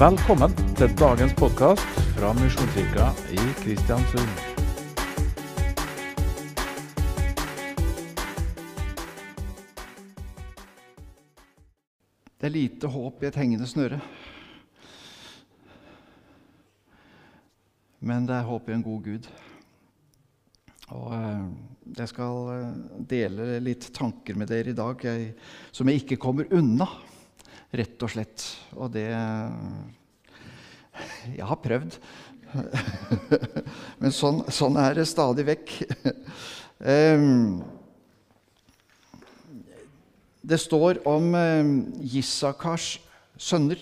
Velkommen til dagens podkast fra Misjonskirka i Kristiansund. Det er lite håp i et hengende snøre. Men det er håp i en god Gud. Og eh, Jeg skal eh, dele litt tanker med dere i dag jeg, som jeg ikke kommer unna, rett og slett. Og det Jeg har prøvd. Men sånn, sånn, er det stadig vekk. Det står om Jissakars sønner.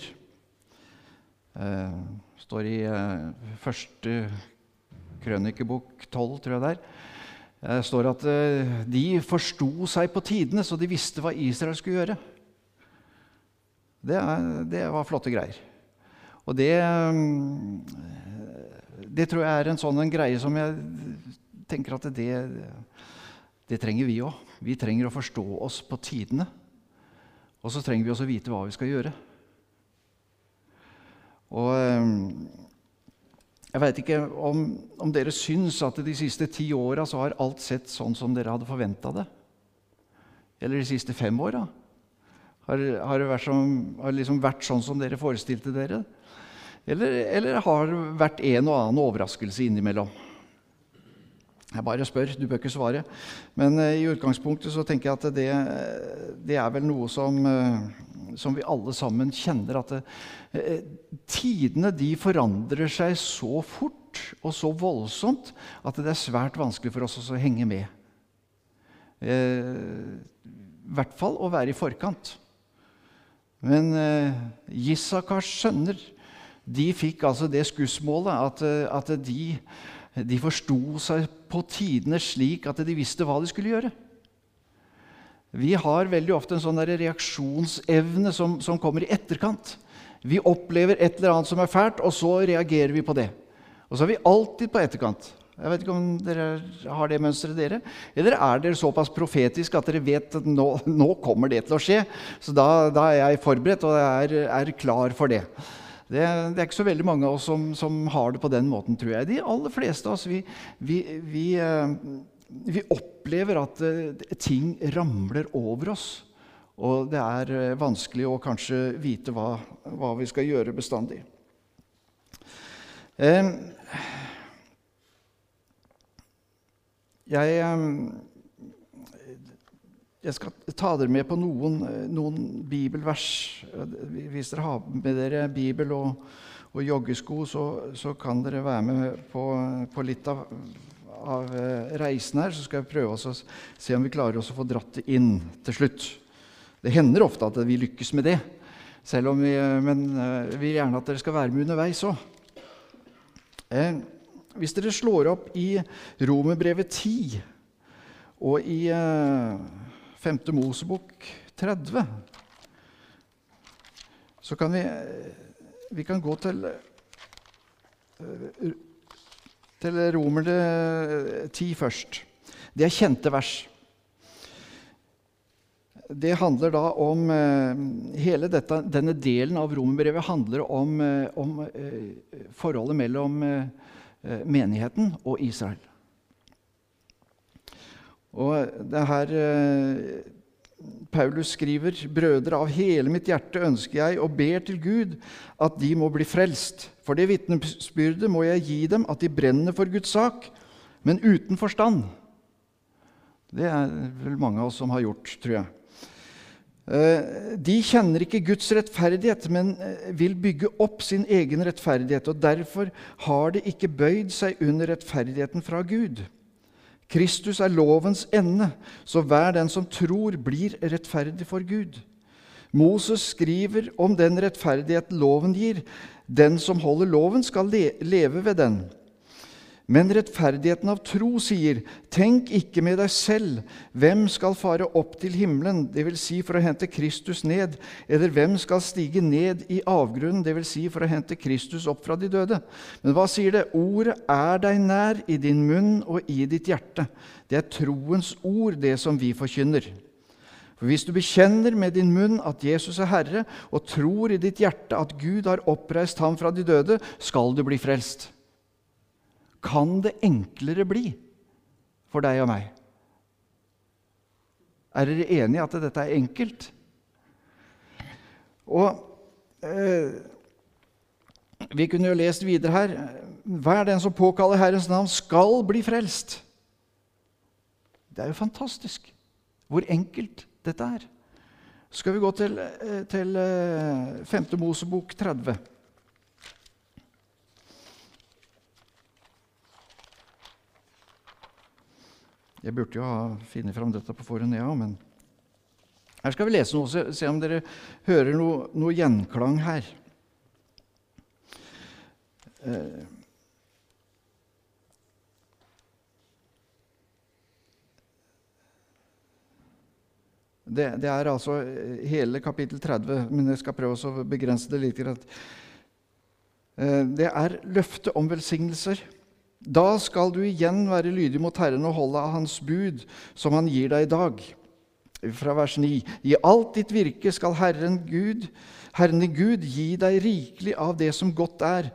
Det står i eh, første krønikebok 12, tror jeg det er. Det står at eh, de forsto seg på tidene, så de visste hva Israel skulle gjøre. Det, er, det var flotte greier. Og det, det tror jeg er en sånn en greie som jeg tenker at det, det trenger vi òg. Vi trenger å forstå oss på tidene. Og så trenger vi også vite hva vi skal gjøre. Og jeg veit ikke om, om, dere syns at de siste ti åra så har alt sett sånn som dere hadde forventa det. Eller de siste fem åra. Har, det vært, liksom vært sånn som dere forestilte dere? Eller, eller har det vært en og annen overraskelse innimellom? Jeg bare spør, du bør ikke svare. Men uh, i utgangspunktet så tenker jeg at det, det er vel noe som, uh, som, vi alle sammen kjenner. At det, uh, tidene de forandrer seg så fort og så voldsomt at det er svært vanskelig for oss å henge med. I hvert fall å være i forkant. Men Jissakars sønner de fikk altså det skussmålet at, at de de forsto seg på tidene slik at de visste hva de skulle gjøre. Vi har veldig ofte en sånn reaksjonsevne som, som, kommer i etterkant. Vi opplever et eller annet som er fælt, og så reagerer vi på det. Og så er vi alltid på etterkant. Jeg vet ikke om dere har det mønsteret, dere? Eller er dere såpass profetiske at dere vet at nå, nå kommer det til å skje? Så da, da er jeg forberedt og er, er klar for det. Det, det, er ikke så veldig mange av oss som, som, har det på den måten, tror jeg. De aller fleste av oss vi, vi, vi, eh, vi opplever at eh, ting ramler over oss. Og det er eh, vanskelig å kanskje vite hva, hva vi skal gjøre bestandig. Jeg jeg skal ta dere med på noen, noen, bibelvers. Hvis dere har med dere bibel og, og joggesko, så, så, kan dere være med på, på litt av, av, eh, reisen her. Så skal jeg prøve å se om vi klarer oss å få dratt det inn til slutt. Det hender ofte at vi lykkes med det, selv om vi, men eh, vi vil gjerne at dere skal være med underveis òg. Eh, hvis dere slår opp i Romerbrevet 10 og i eh, 5. Mosebok 30, så kan vi, vi kan gå til, til Romerne 10 først. Det er kjente vers. Det handler da om Hele dette, denne delen av romerbrevet handler om, om forholdet mellom menigheten og Israel. Og det her eh, Paulus skriver, 'Brødre, av hele mitt hjerte ønsker jeg og ber til Gud at de må bli frelst.' 'For det vitnesbyrdet må jeg gi dem, at de brenner for Guds sak, men uten forstand.' Det er vel mange av oss som har gjort, tror jeg. Eh, de kjenner ikke Guds rettferdighet, men eh, vil bygge opp sin egen rettferdighet. og Derfor har de ikke bøyd seg under rettferdigheten fra Gud. Kristus er lovens ende, så hver den som tror, blir rettferdig for Gud. Moses skriver om den rettferdigheten loven gir. Den som holder loven, skal leve ved den. Men rettferdigheten av tro sier, tenk ikke med deg selv, hvem skal fare opp til himmelen, dvs. Si for å hente Kristus ned, eller hvem skal stige ned i avgrunnen, dvs. Si for å hente Kristus opp fra de døde. Men hva sier det? Ordet er deg nær i din munn og i ditt hjerte. Det er troens ord, det som vi forkynner. For hvis du bekjenner med din munn at Jesus er Herre, og tror i ditt hjerte at Gud har oppreist ham fra de døde, skal du bli frelst. Kan det enklere bli for deg og meg? Er dere enige i at dette er enkelt? Og eh, Vi kunne jo lest videre her. Hver den som påkaller Herrens navn, skal bli frelst. Det er jo fantastisk hvor enkelt dette er. Skal vi gå til, eh, til 5. Eh, Mosebok 30. Jeg burde jo ha funnet fram dette på forhånd, ja, men her skal vi lese noe, se, se om dere hører noe, noe gjenklang her. Eh, Det, det, er altså eh, hele kapittel 30, men jeg skal prøve å begrense det litt. Eh, det er løftet om velsignelser. Da skal du igjen være lydig mot Herren og holde av Hans bud, som Han gir deg i dag. Fra vers 9. I alt ditt virke skal Herren Gud, Herren Gud gi deg rikelig av det som godt er,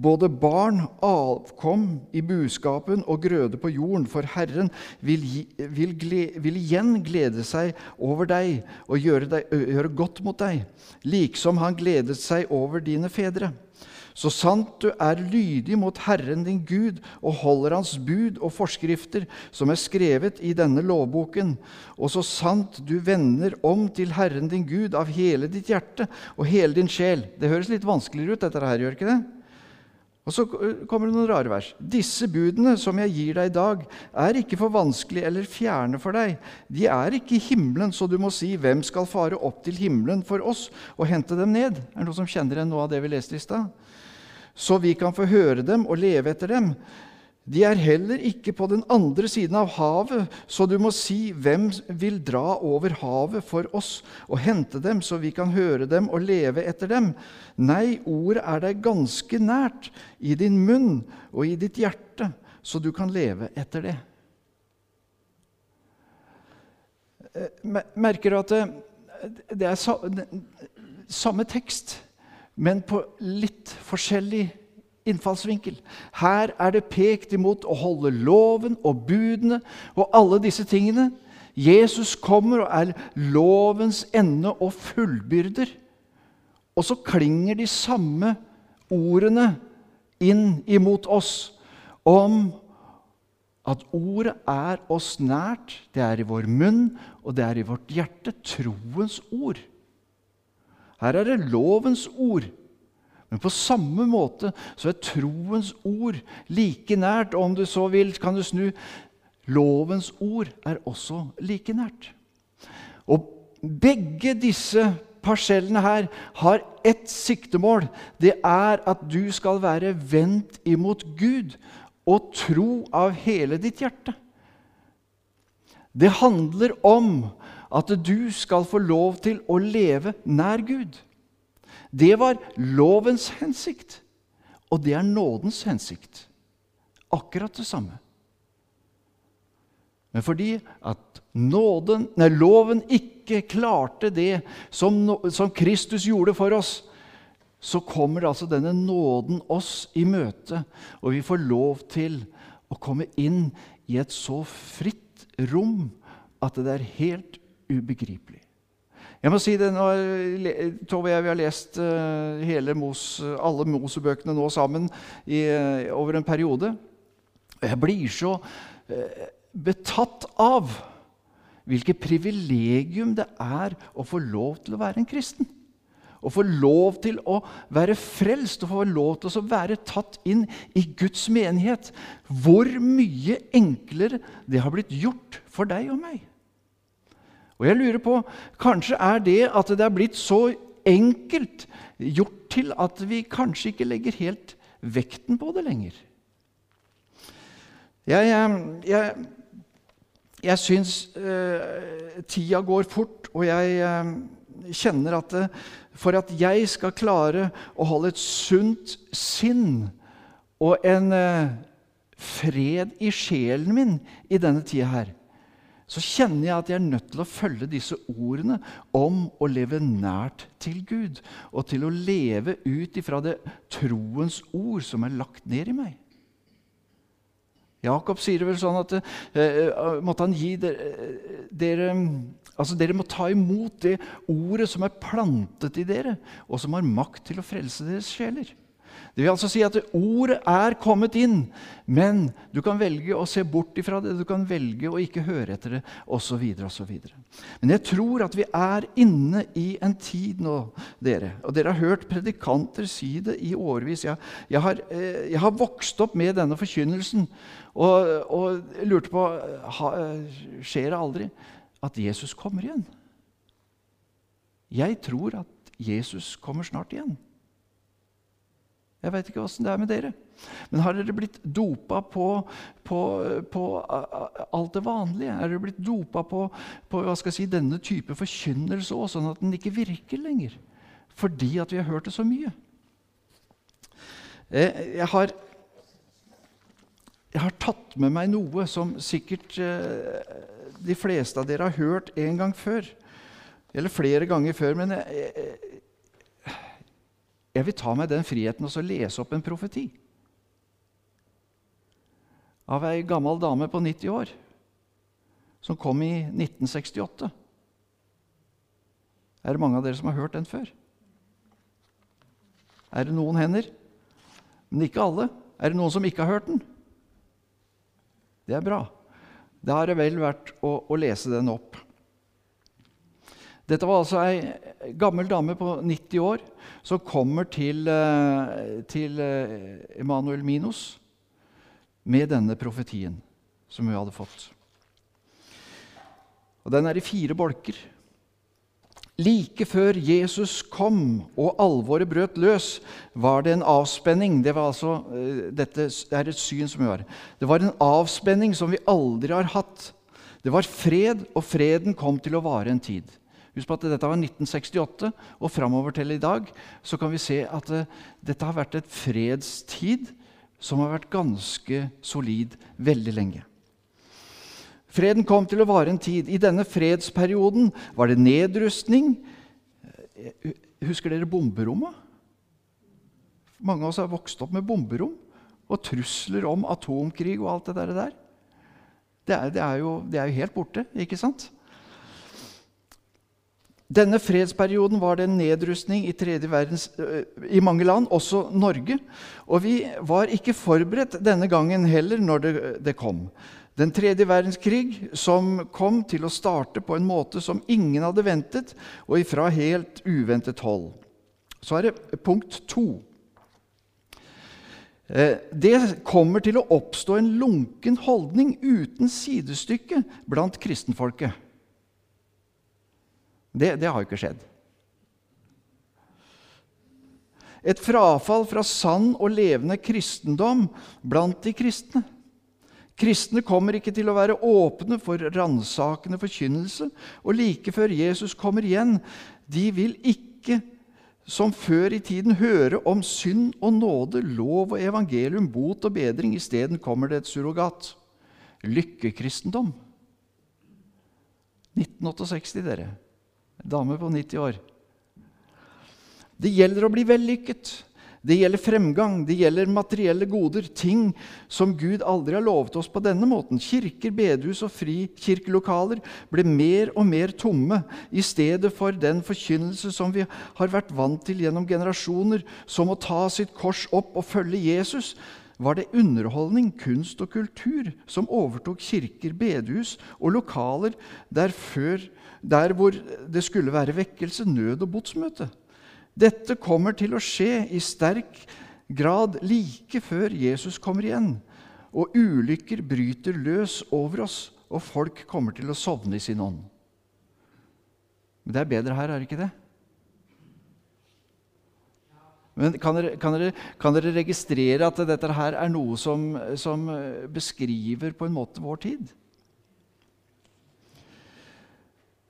både barn, avkom i buskapen og grøde på jorden, for Herren vil, vil, vil igjen glede seg over deg og gjøre, deg, gjøre godt mot deg, liksom han gledet seg over dine fedre. Så sant du er lydig mot Herren din Gud og holder Hans bud og forskrifter som er skrevet i denne lovboken, og så sant du vender om til Herren din Gud av hele ditt hjerte og hele din sjel Det høres litt vanskeligere ut, dette her, gjør ikke det? Og så kommer det noen rare vers. Disse budene som jeg gir deg i dag, er ikke for vanskelige eller fjerne for deg. De er ikke i himmelen, så du må si, hvem skal fare opp til himmelen for oss og hente dem ned? Er det noen som kjenner igjen noe av det vi leste i stad? Så vi kan få høre dem og leve etter dem. De er heller ikke på den andre siden av havet, så du må si, hvem vil dra over havet for oss og hente dem, så vi kan høre dem og leve etter dem? Nei, ordet er deg ganske nært, i din munn og i ditt hjerte, så du kan leve etter det. Eh, merker du at det, det er samme tekst, men på litt forskjellig innfallsvinkel. Her er det pekt imot å holde loven og budene og alle disse tingene. Jesus kommer og er lovens ende og fullbyrder. Og så klinger de samme ordene inn imot oss om at ordet er oss nært, det er i vår munn, og det er i vårt hjerte. Troens ord. Her er det lovens ord. Men på samme måte så er troens ord like nært. Og om du så vil, kan du snu lovens ord er også like nært. Og begge disse parsellene her har ett siktemål. Det er at du skal være vendt imot Gud og tro av hele ditt hjerte. Det handler om at du skal få lov til å leve nær Gud. Det var lovens hensikt, og det er nådens hensikt. Akkurat det samme. Men fordi at nåden, nei, loven ikke klarte det som, som, Kristus gjorde for oss, så kommer altså denne nåden oss i møte, og vi får lov til å komme inn i et så fritt rom at det er helt ubegripelig. Jeg må si det, nå, Tove og jeg har lest uh, Mos, alle Mosebøkene nå sammen i, over en periode. Jeg blir så uh, betatt av hvilket privilegium det er å få lov til å være en kristen. Å få lov til å være frelst og få lov til å være tatt inn i Guds menighet. Hvor mye enklere det har blitt gjort for deg og meg. Og jeg lurer på, Kanskje er det at det er blitt så enkelt gjort til at vi kanskje ikke legger helt vekten på det lenger. Jeg, jeg, jeg syns eh, tida går fort, og jeg eh, kjenner at det, for at jeg skal klare å holde et sunt sinn og en fred i sjelen min i denne tida her, så kjenner jeg at jeg er nødt til å følge disse ordene om å leve nært til Gud, og til å leve ut ifra det troens ord som er lagt ned i meg. Jakob sier det vel sånn at uh, måtte han gi dere, dere Altså, Dere må ta imot det ordet som er plantet i dere, og som har makt til å frelse deres sjeler. Det vil altså si at ordet er kommet inn, men du kan velge å se bort ifra det, du kan velge å ikke høre etter det, osv. osv. Men jeg tror at vi er inne i en tid nå, dere. Og dere har hørt predikanter si det i årevis. Jeg, jeg, har, eh, jeg har, vokst opp med denne forkynnelsen og, og lurte på ha, Skjer det aldri at Jesus kommer igjen? Jeg tror at Jesus kommer snart igjen. Jeg veit ikke åssen det er med dere. Men har dere blitt dopa på, på, på alt det vanlige? Er dere blitt dopa på, på si, denne type forkynnelse òg, sånn at den ikke virker lenger? Fordi at vi har hørt det så mye. Eh, jeg har, jeg har tatt med meg noe som sikkert eh, de fleste av dere har hørt en gang før. Eller flere ganger før. Men jeg, jeg vil ta meg den friheten og så lese opp en profeti av ei gammel dame på 90 år som kom i 1968. Er det mange av dere som har hørt den før? Er det noen hender? Men ikke alle. Er det noen som ikke har hørt den? Det er bra. Da er det vel verdt å, å lese den opp. Dette var altså ei gammel dame på 90 år som kommer til, eh, til Emanuel eh, Minos med denne profetien som hun hadde fått. Og Den er i fire bolker. Like før Jesus kom og alvoret brøt løs, var det en avspenning. Det, altså, eh, dette er et syn som vi har. Det var en avspenning som vi aldri har hatt. Det var fred, og freden kom til å vare en tid. Husk på at dette var 1968, og framover til i dag så kan vi se at uh, dette har vært et fredstid som har vært ganske solid veldig lenge. Freden kom til å vare en tid. I denne fredsperioden var det nedrustning. Eh, husker dere bomberommet? Mange av oss har vokst opp med bomberom og trusler om atomkrig og alt det der. Det er, det er, jo, det er jo helt borte, ikke sant? Denne fredsperioden var det en nedrustning i, verdens, i, mange land, også Norge. Og vi var ikke forberedt denne gangen heller når det, det, kom. Den tredje verdenskrig som kom til å starte på en måte som ingen hadde ventet, og ifra helt uventet hold. Så er det punkt to. Det kommer til å oppstå en lunken holdning uten sidestykke blant kristenfolket. Det, det har jo ikke skjedd. Et frafall fra sann og levende kristendom blant de kristne. Kristne kommer ikke til å være åpne for ransakende forkynnelse. Og like før Jesus kommer igjen, de vil ikke som før i tiden høre om synd og nåde, lov og evangelium, bot og bedring. Isteden kommer det et surrogat. Lykkekristendom. 1968, dere. Dame på 90 år. Det gjelder å bli vellykket. Det gjelder fremgang, det gjelder materielle goder, ting som Gud aldri har lovet oss på denne måten. Kirker, bedehus og frikirkelokaler ble mer og mer tomme i stedet for den forkynnelse som vi har vært vant til gjennom generasjoner, som å ta sitt kors opp og følge Jesus. Var det underholdning, kunst og kultur som overtok kirker, bedehus og lokaler der før der hvor det skulle være vekkelse, nød og botsmøte. Dette kommer til å skje i sterk grad like før Jesus kommer igjen. Og ulykker bryter løs over oss, og folk kommer til å sovne i sin ånd. Men det er bedre her, er det ikke det? Men kan dere, kan, dere, kan dere, registrere at dette her er noe som, som beskriver på en måte vår tid? Eh,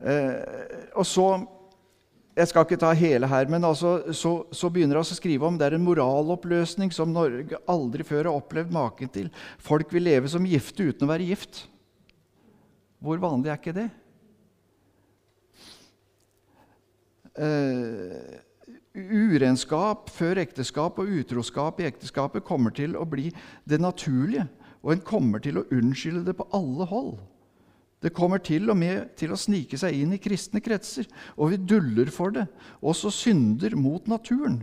og så jeg skal ikke ta hele her, men altså, så, så, begynner han å skrive om det er en moraloppløsning som Norge aldri før har opplevd maken til. Folk vil leve som gifte uten å være gift. Hvor vanlig er ikke det? Uh, urenskap før ekteskap og utroskap i ekteskapet kommer til å bli det naturlige, og en kommer til å unnskylde det på alle hold. Det kommer til og med til å snike seg inn i kristne kretser, og vi duller for det, også synder mot naturen.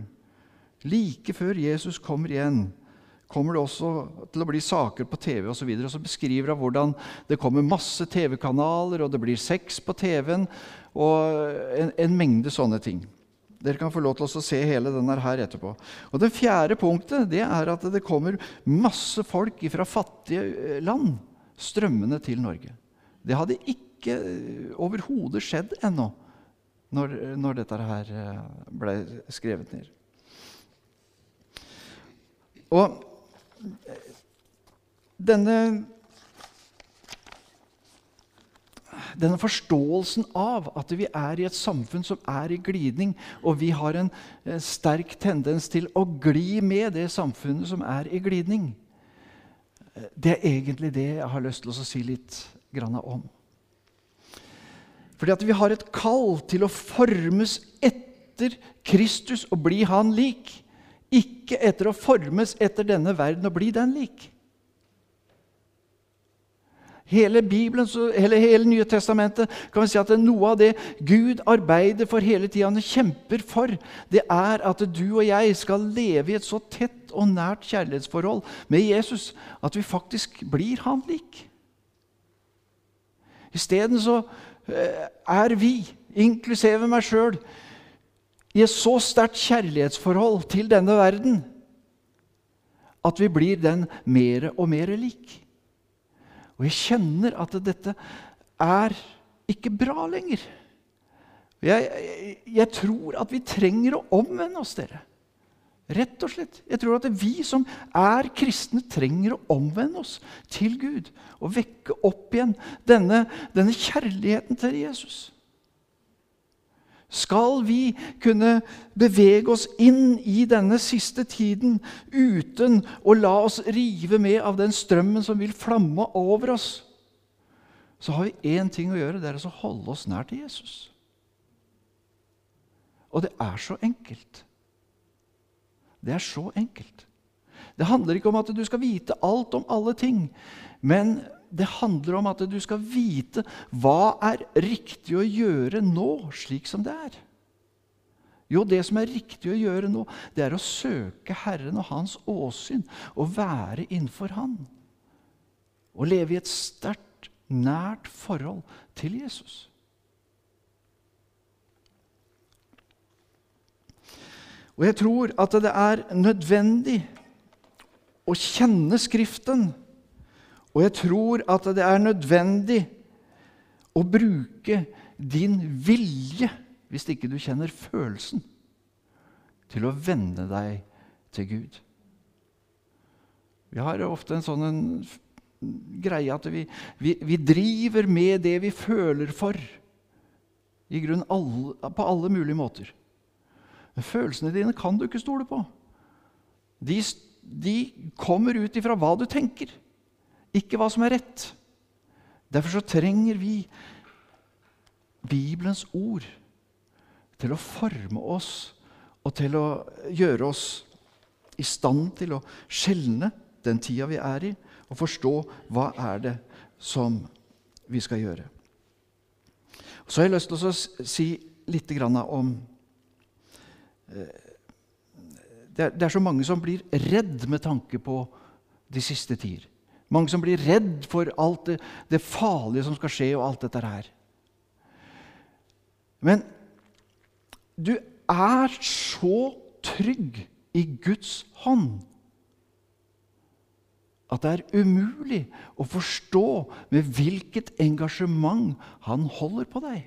Like før Jesus kommer igjen, kommer det også til å bli saker på TV osv. Og, og så beskriver han hvordan det kommer masse TV-kanaler, og det blir sex på TV-en, og en, en, mengde sånne ting. Dere kan få lov til å se hele denne her etterpå. Og Det fjerde punktet det er at det kommer masse folk fra fattige eh, land strømmende til Norge. Det hadde ikke eh, overhodet skjedd ennå når, når, dette her eh, ble skrevet ned. Og denne denne forståelsen av at vi er i et samfunn som er i glidning, og vi har en sterk tendens til å gli med det samfunnet som er i glidning, det er egentlig det jeg har lyst til å si litt om. Fordi at vi har et kall til å formes etter Kristus og bli Han lik. Ikke etter å formes etter denne verden og bli den lik. Hele Bibelen, hele, hele Nye Testamentet kan vi si at noe av det Gud arbeider for hele tida, han kjemper for, det er at du og jeg skal leve i et så tett og nært kjærlighetsforhold med Jesus at vi faktisk blir han lik. Isteden så eh, er vi, inklusive meg sjøl, i et så sterkt kjærlighetsforhold til denne verden at vi blir den mer og mer lik. Og jeg kjenner at dette er ikke bra lenger. Jeg, jeg, jeg, tror at vi trenger å omvende oss, dere. Rett og slett. Jeg tror at vi som er kristne, trenger å omvende oss til Gud og vekke opp igjen denne, denne kjærligheten til Jesus. Skal vi kunne bevege oss inn i denne siste tiden uten å la oss rive med av den strømmen som vil flamme over oss, så har vi én ting å gjøre. Det er å holde oss nær til Jesus. Og det er så enkelt. Det er så enkelt. Det handler ikke om at du skal vite alt om alle ting, men det handler om at du skal vite hva er riktig å gjøre nå, slik som det er. Jo, det som er riktig å gjøre nå, det er å søke Herren og Hans åsyn og være innenfor Han. Og leve i et sterkt, nært forhold til Jesus. Og jeg tror at det er nødvendig å kjenne Skriften og jeg tror at det er nødvendig å bruke din vilje, hvis ikke du kjenner følelsen, til å vende deg til Gud. Vi har ofte en sånn en greie at vi, vi, vi, driver med det vi føler for, i grunn alle, på alle mulige måter. Men følelsene dine kan du ikke stole på. De, de kommer ut ifra hva du tenker ikke hva som er rett. Derfor så trenger vi Bibelens ord til å forme oss og til å gjøre oss i stand til å skjelne den tida vi er i, og forstå hva er det som vi skal gjøre. Så har jeg lyst til å si litt om det er så mange som blir redd med tanke på de siste tider. Mange som blir redd for alt det, det farlige som skal skje, og alt dette her. Men du er så trygg i Guds hånd at det er umulig å forstå med hvilket engasjement han holder på deg.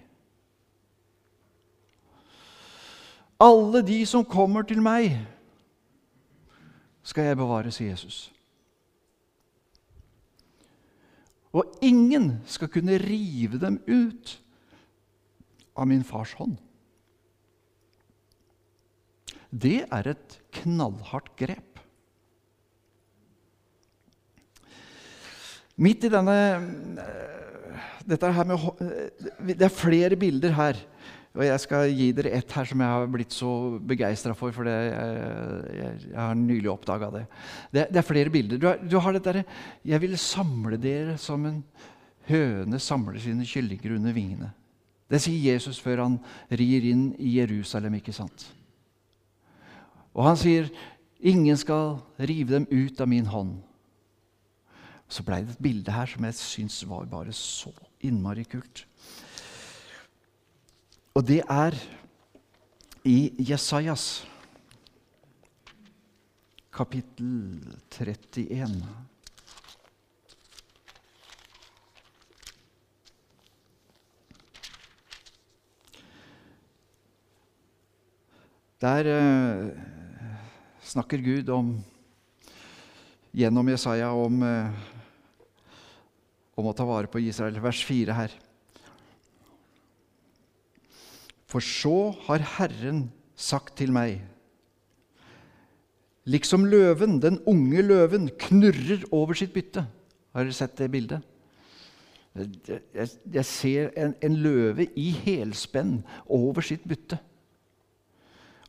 Alle de som kommer til meg, skal jeg bevare, sier Jesus. Og ingen skal kunne rive dem ut av min fars hånd. Det er et knallhardt grep. Midt i denne eh, dette her med, eh, Det er flere bilder her. Og jeg skal gi dere ett her som jeg har blitt så begeistra for. For det, jeg, jeg, jeg har nylig oppdaga det. det. Det er flere bilder. Du har, du har dette derre Jeg vil samle dere som en høne samler sine kyllinger under vingene. Det sier Jesus før han rir inn i Jerusalem, ikke sant? Og han sier, 'Ingen skal rive dem ut av min hånd'. Så blei det et bilde her som jeg syns var bare så innmari kult. Og det er i Jesajas kapittel 31. Der eh, snakker Gud om, gjennom Jesaja om, eh, om å ta vare på Israel. Vers 4 her. For så har Herren sagt til meg Liksom løven, den unge løven, knurrer over sitt bytte. Har dere sett det bildet? Jeg, ser en, en løve i helspenn over sitt bytte.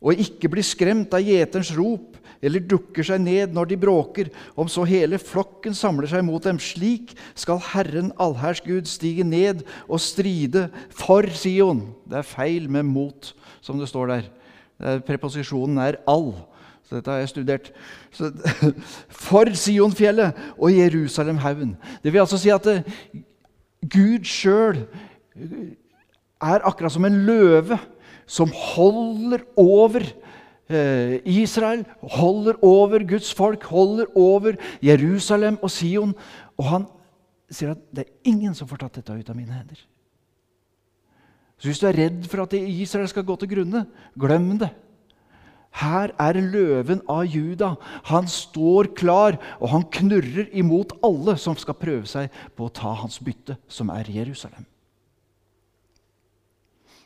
Og ikke blir skremt av gjeterens rop eller dukker seg ned når de bråker, om så hele flokken samler seg mot dem. Slik skal Herren allherrs Gud stige ned og stride for Sion. Det er feil med mot, som det står der. Er, preposisjonen er all. Så dette har jeg studert. Så, for Sionfjellet og Jerusalemhaugen. Det vil altså si at eh, Gud sjøl er akkurat som en løve som holder over eh, Israel, holder over Guds folk, holder over Jerusalem og Sion. Og han sier at det er ingen som får tatt dette ut av mine hender. Så hvis du er redd for at Israel skal gå til grunne, glem det. Her er løven av Juda. Han står klar, og han knurrer imot alle som skal prøve seg på å ta hans bytte, som er Jerusalem.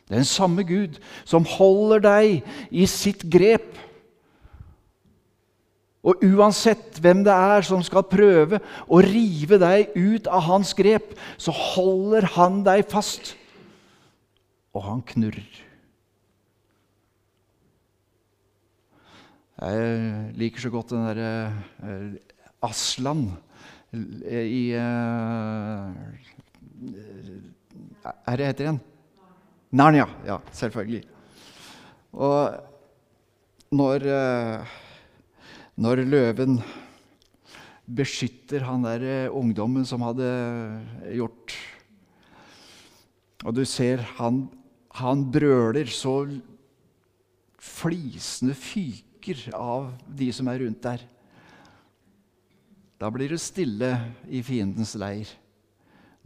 Den samme Gud som holder deg i sitt grep. Og uansett hvem det er som skal prøve å rive deg ut av hans grep, så holder han deg fast. Og han knurrer. Jeg liker så godt den derre uh, Aslan i uh, Er det heter igjen? Narnia. Ja, selvfølgelig. Og når, uh, når løven beskytter han der ungdommen som hadde gjort Og du ser han, han brøler så flisene fyker av de som er rundt der. Da blir det stille i fiendens leir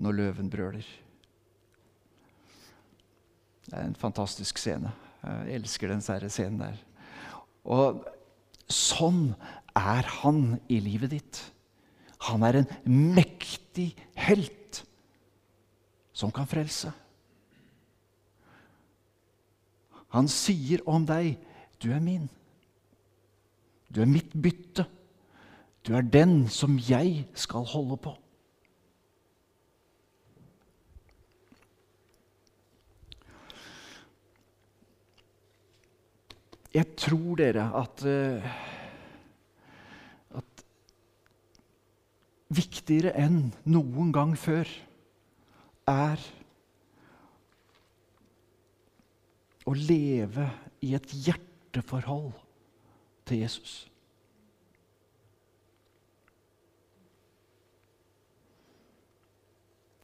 når løven brøler. Det er en fantastisk scene. Jeg elsker den sære scenen der. Og sånn er han i livet ditt. Han er en mektig helt som kan frelse. Han sier om deg 'Du er min'. Du er mitt bytte. Du er den som jeg skal holde på. Jeg tror dere at, uh, at viktigere enn noen gang før er å leve i et hjerteforhold til Jesus.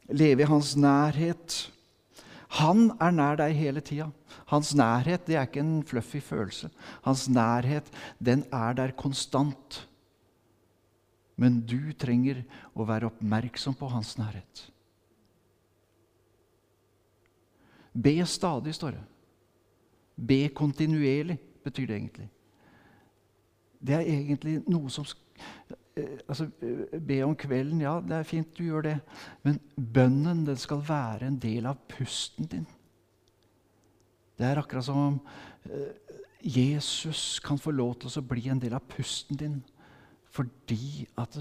Leve i hans nærhet. Han er nær deg hele tida. Hans nærhet det er ikke en fluffy følelse. Hans nærhet den er der konstant. Men du trenger å være oppmerksom på hans nærhet. Be stadig, står det. Be kontinuerlig, betyr det egentlig. Det er egentlig noe som altså, Be om kvelden, ja, det er fint, du gjør det. Men bønnen den skal være en del av pusten din. Det er akkurat som om Jesus kan få lov til å bli en del av pusten din. Fordi at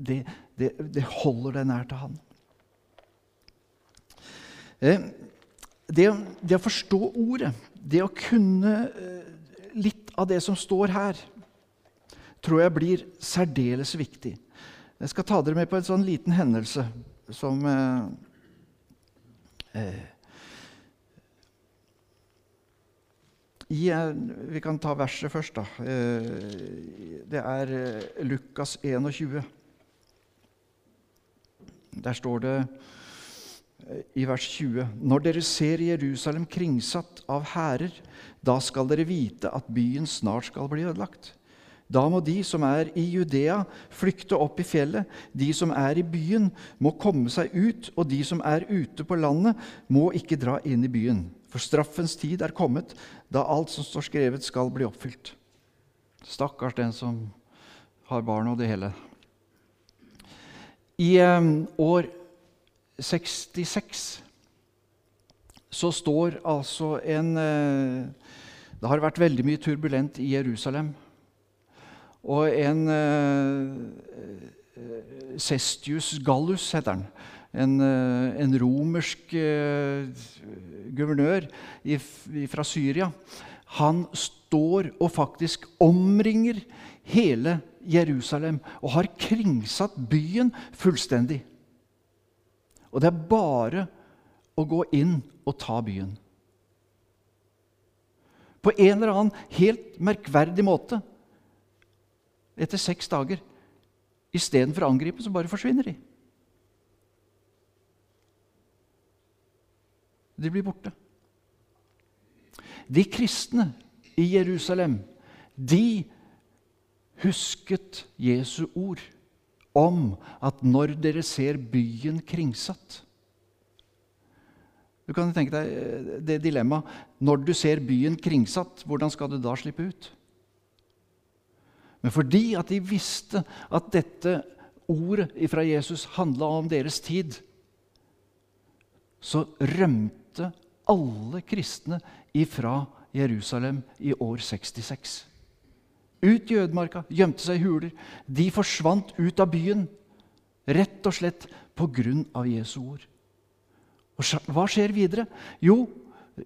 det, det, det holder deg nær til Han. Eh, det, det, å forstå ordet, det å kunne eh, litt av det som står her, tror jeg blir særdeles viktig. Jeg skal ta dere med på en sånn liten hendelse som eh, eh, i, Vi kan ta verset først, da. Eh, det er eh, Lukas 21. Der står det eh, i vers 20.: Når dere ser Jerusalem kringsatt av hærer, da skal dere vite at byen snart skal bli ødelagt. Da må de som er i Judea, flykte opp i fjellet. De som er i byen, må komme seg ut, og de som er ute på landet, må ikke dra inn i byen. For straffens tid er kommet, da alt som står skrevet, skal bli oppfylt. Stakkars den som har barn og det hele. I eh, år 66 så står altså en eh, Det har vært veldig mye turbulent i Jerusalem. Og en eh, Cestius Gallus heter han. En, eh, en romersk eh, guvernør fra Syria. Han står og faktisk omringer hele Jerusalem og har kringsatt byen fullstendig. Og det er bare å gå inn og ta byen. På en eller annen helt merkverdig måte. Etter seks dager. Istedenfor å angripe, så bare forsvinner de. De blir borte. De kristne i Jerusalem, de husket Jesu ord om at når dere ser byen kringsatt Du kan tenke deg eh, det dilemmaet. Når du ser byen kringsatt, hvordan skal du da slippe ut? Men fordi at de visste at dette ordet fra Jesus handla om deres tid, så rømte alle kristne ifra Jerusalem i år 66 ut i ødemarka, gjemte seg i huler. De forsvant ut av byen, rett og slett på grunn av Jesu ord. Og hva skjer videre? Jo,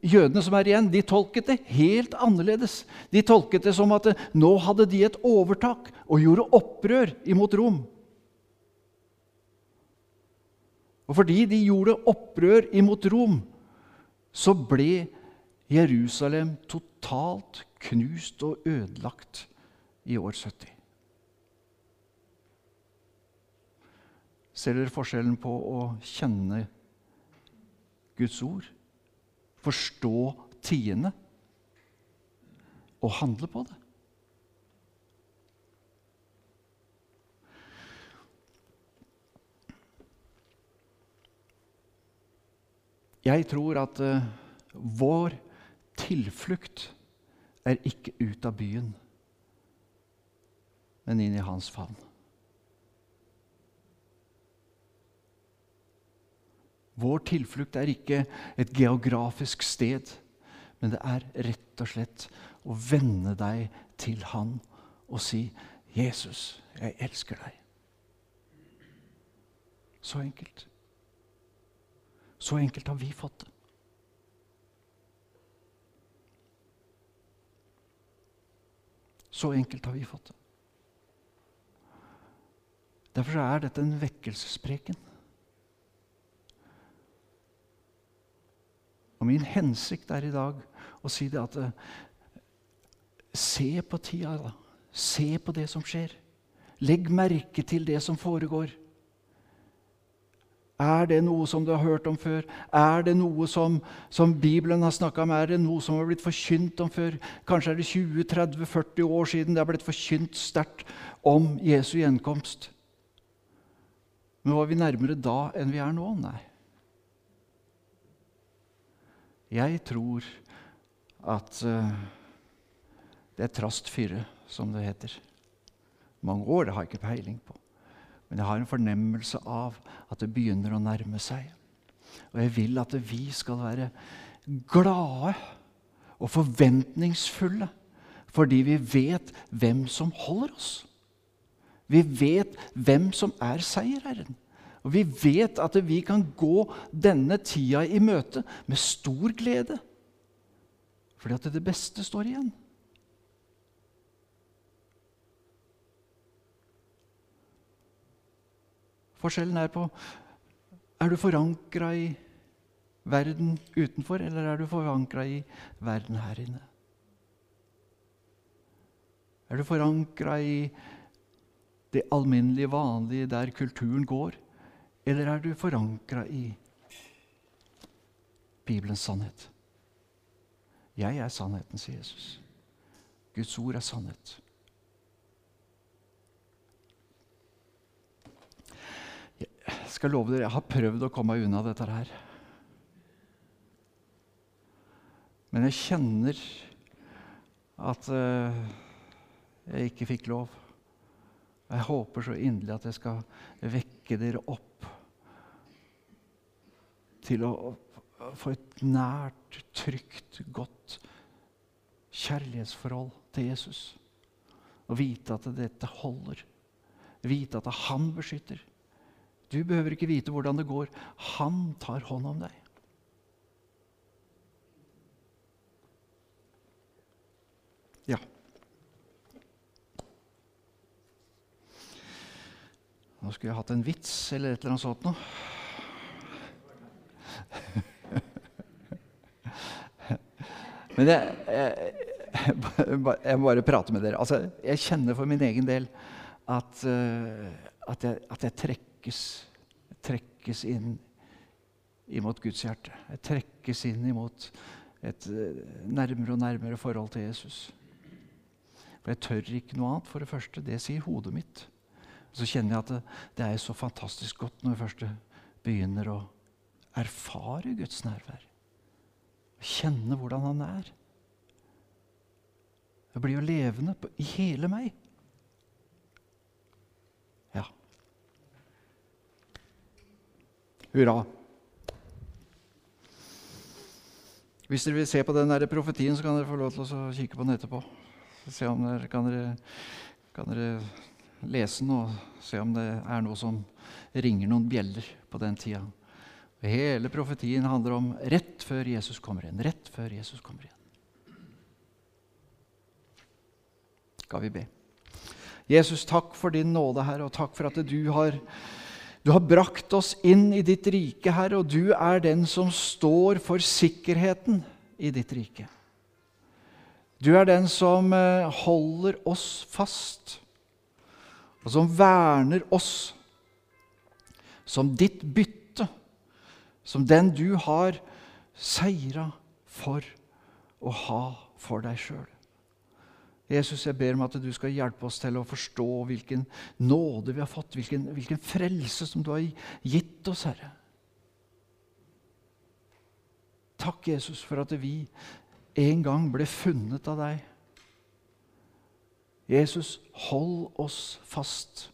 jødene som er igjen, de tolket det helt annerledes. De tolket det som at nå hadde de et overtak og gjorde opprør imot Rom. Og fordi de gjorde opprør imot Rom, så ble Jerusalem totalt knust og ødelagt i år 70. Ser dere forskjellen på å kjenne Guds ord, forstå tiende og handle på det? Jeg tror at uh, vår tilflukt er ikke ut av byen men inn i hans favn. Vår tilflukt er ikke et geografisk sted, men det er rett og slett å vende deg til Han og si, 'Jesus, jeg elsker deg'. Så enkelt. Så enkelt har vi fått det. Så enkelt har vi fått det. Derfor er dette en vekkelsespreken. Og min hensikt er i dag å si det at eh, Se på tida, da. Se på det som skjer. Legg merke til det som foregår. Er det noe som du har hørt om før? Er det noe som, som Bibelen har snakka om? Er det noe som har blitt forkynt om før? Kanskje er det 20-30-40 år siden det har blitt forkynt sterkt om Jesu gjenkomst. Men var vi nærmere da enn vi er nå? Nei. Jeg tror at uh, det er trast fyrre, som det heter. Mange år det har jeg ikke peiling på. Men jeg har en fornemmelse av at det begynner å nærme seg. Og jeg vil at vi skal være glade og forventningsfulle fordi vi vet hvem som holder oss. Vi vet hvem som er seierherren. Og vi vet at vi kan gå denne tida i møte med stor glede. Fordi at det beste står igjen. Forskjellen er på Er du forankra i verden utenfor, eller er du forankra i verden her inne? Er du forankra i det alminnelige, vanlige, der kulturen går? Eller er du forankra i Bibelens sannhet? Jeg er sannheten, sier Jesus. Guds ord er sannhet. Jeg skal love dere, jeg har prøvd å komme meg unna dette her. Men jeg kjenner at uh, jeg ikke fikk lov. Jeg håper så inderlig at jeg skal vekke dere opp til å få et nært, trygt, godt kjærlighetsforhold til Jesus. Og vite at dette holder. Vite at han beskytter. Du behøver ikke vite hvordan det går. Han tar hånd om deg. Ja. Nå skulle jeg hatt en vits eller et eller annet sånt noe. Men jeg, jeg, jeg, må bare prate med dere. Altså, jeg kjenner for min egen del at, uh, at, jeg, at jeg, trekkes, trekkes inn imot Guds hjerte. Jeg trekkes inn imot et uh, nærmere og nærmere forhold til Jesus. For jeg tør ikke noe annet, for det første. Det sier hodet mitt. Så kjenner jeg at det, det er så fantastisk godt når jeg først begynner å erfare Guds nærvær. Kjenne hvordan han er. Det blir jo levende i hele meg. Ja. Hurra. Hvis dere vil se på den der profetien, så kan dere få lov til å kikke på den etterpå. Se om dere kan, dere kan dere lese den og se om det er noe som ringer noen bjeller på den tida. Hele profetien handler om rett før Jesus kommer igjen. Rett før Jesus kommer igjen. Skal vi be. Jesus, takk for din nåde, her, og takk for at du har, du har brakt oss inn i ditt rike, Herre, og du er den som står for sikkerheten i ditt rike. Du er den som eh, holder oss fast, og som verner oss som ditt bytte, som den du har seira for å ha for deg sjøl. Jesus, jeg ber om at du skal hjelpe oss til å forstå hvilken nåde vi har fått, hvilken, hvilken frelse som du har gitt oss, Herre. Takk, Jesus, for at vi en gang ble funnet av deg. Jesus, hold oss fast.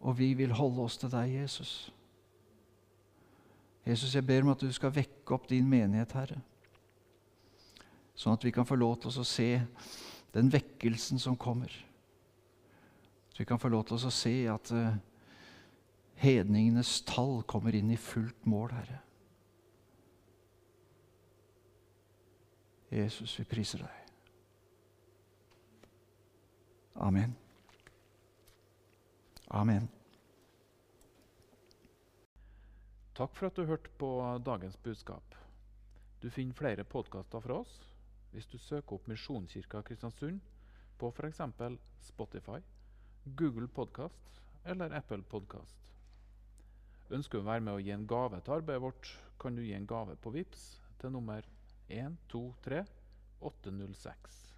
Og vi vil holde oss til deg, Jesus. Jesus, jeg ber om at du skal vekke opp din menighet, Herre. Sånn at vi kan få lov til å se den vekkelsen som kommer. Så vi kan få lov til å se at uh, hedningenes tall kommer inn i fullt mål, Herre. Jesus, vi priser deg. Amen. Amen. Takk for at du hørte på dagens budskap. Du finner flere podkaster fra oss hvis du søker opp Misjonskirka Kristiansund på f.eks. Spotify, Google Podkast eller Apple Podkast. Ønsker du å være med og gi en gave til arbeidet vårt, kan du gi en gave på VIPS til nummer 123 806.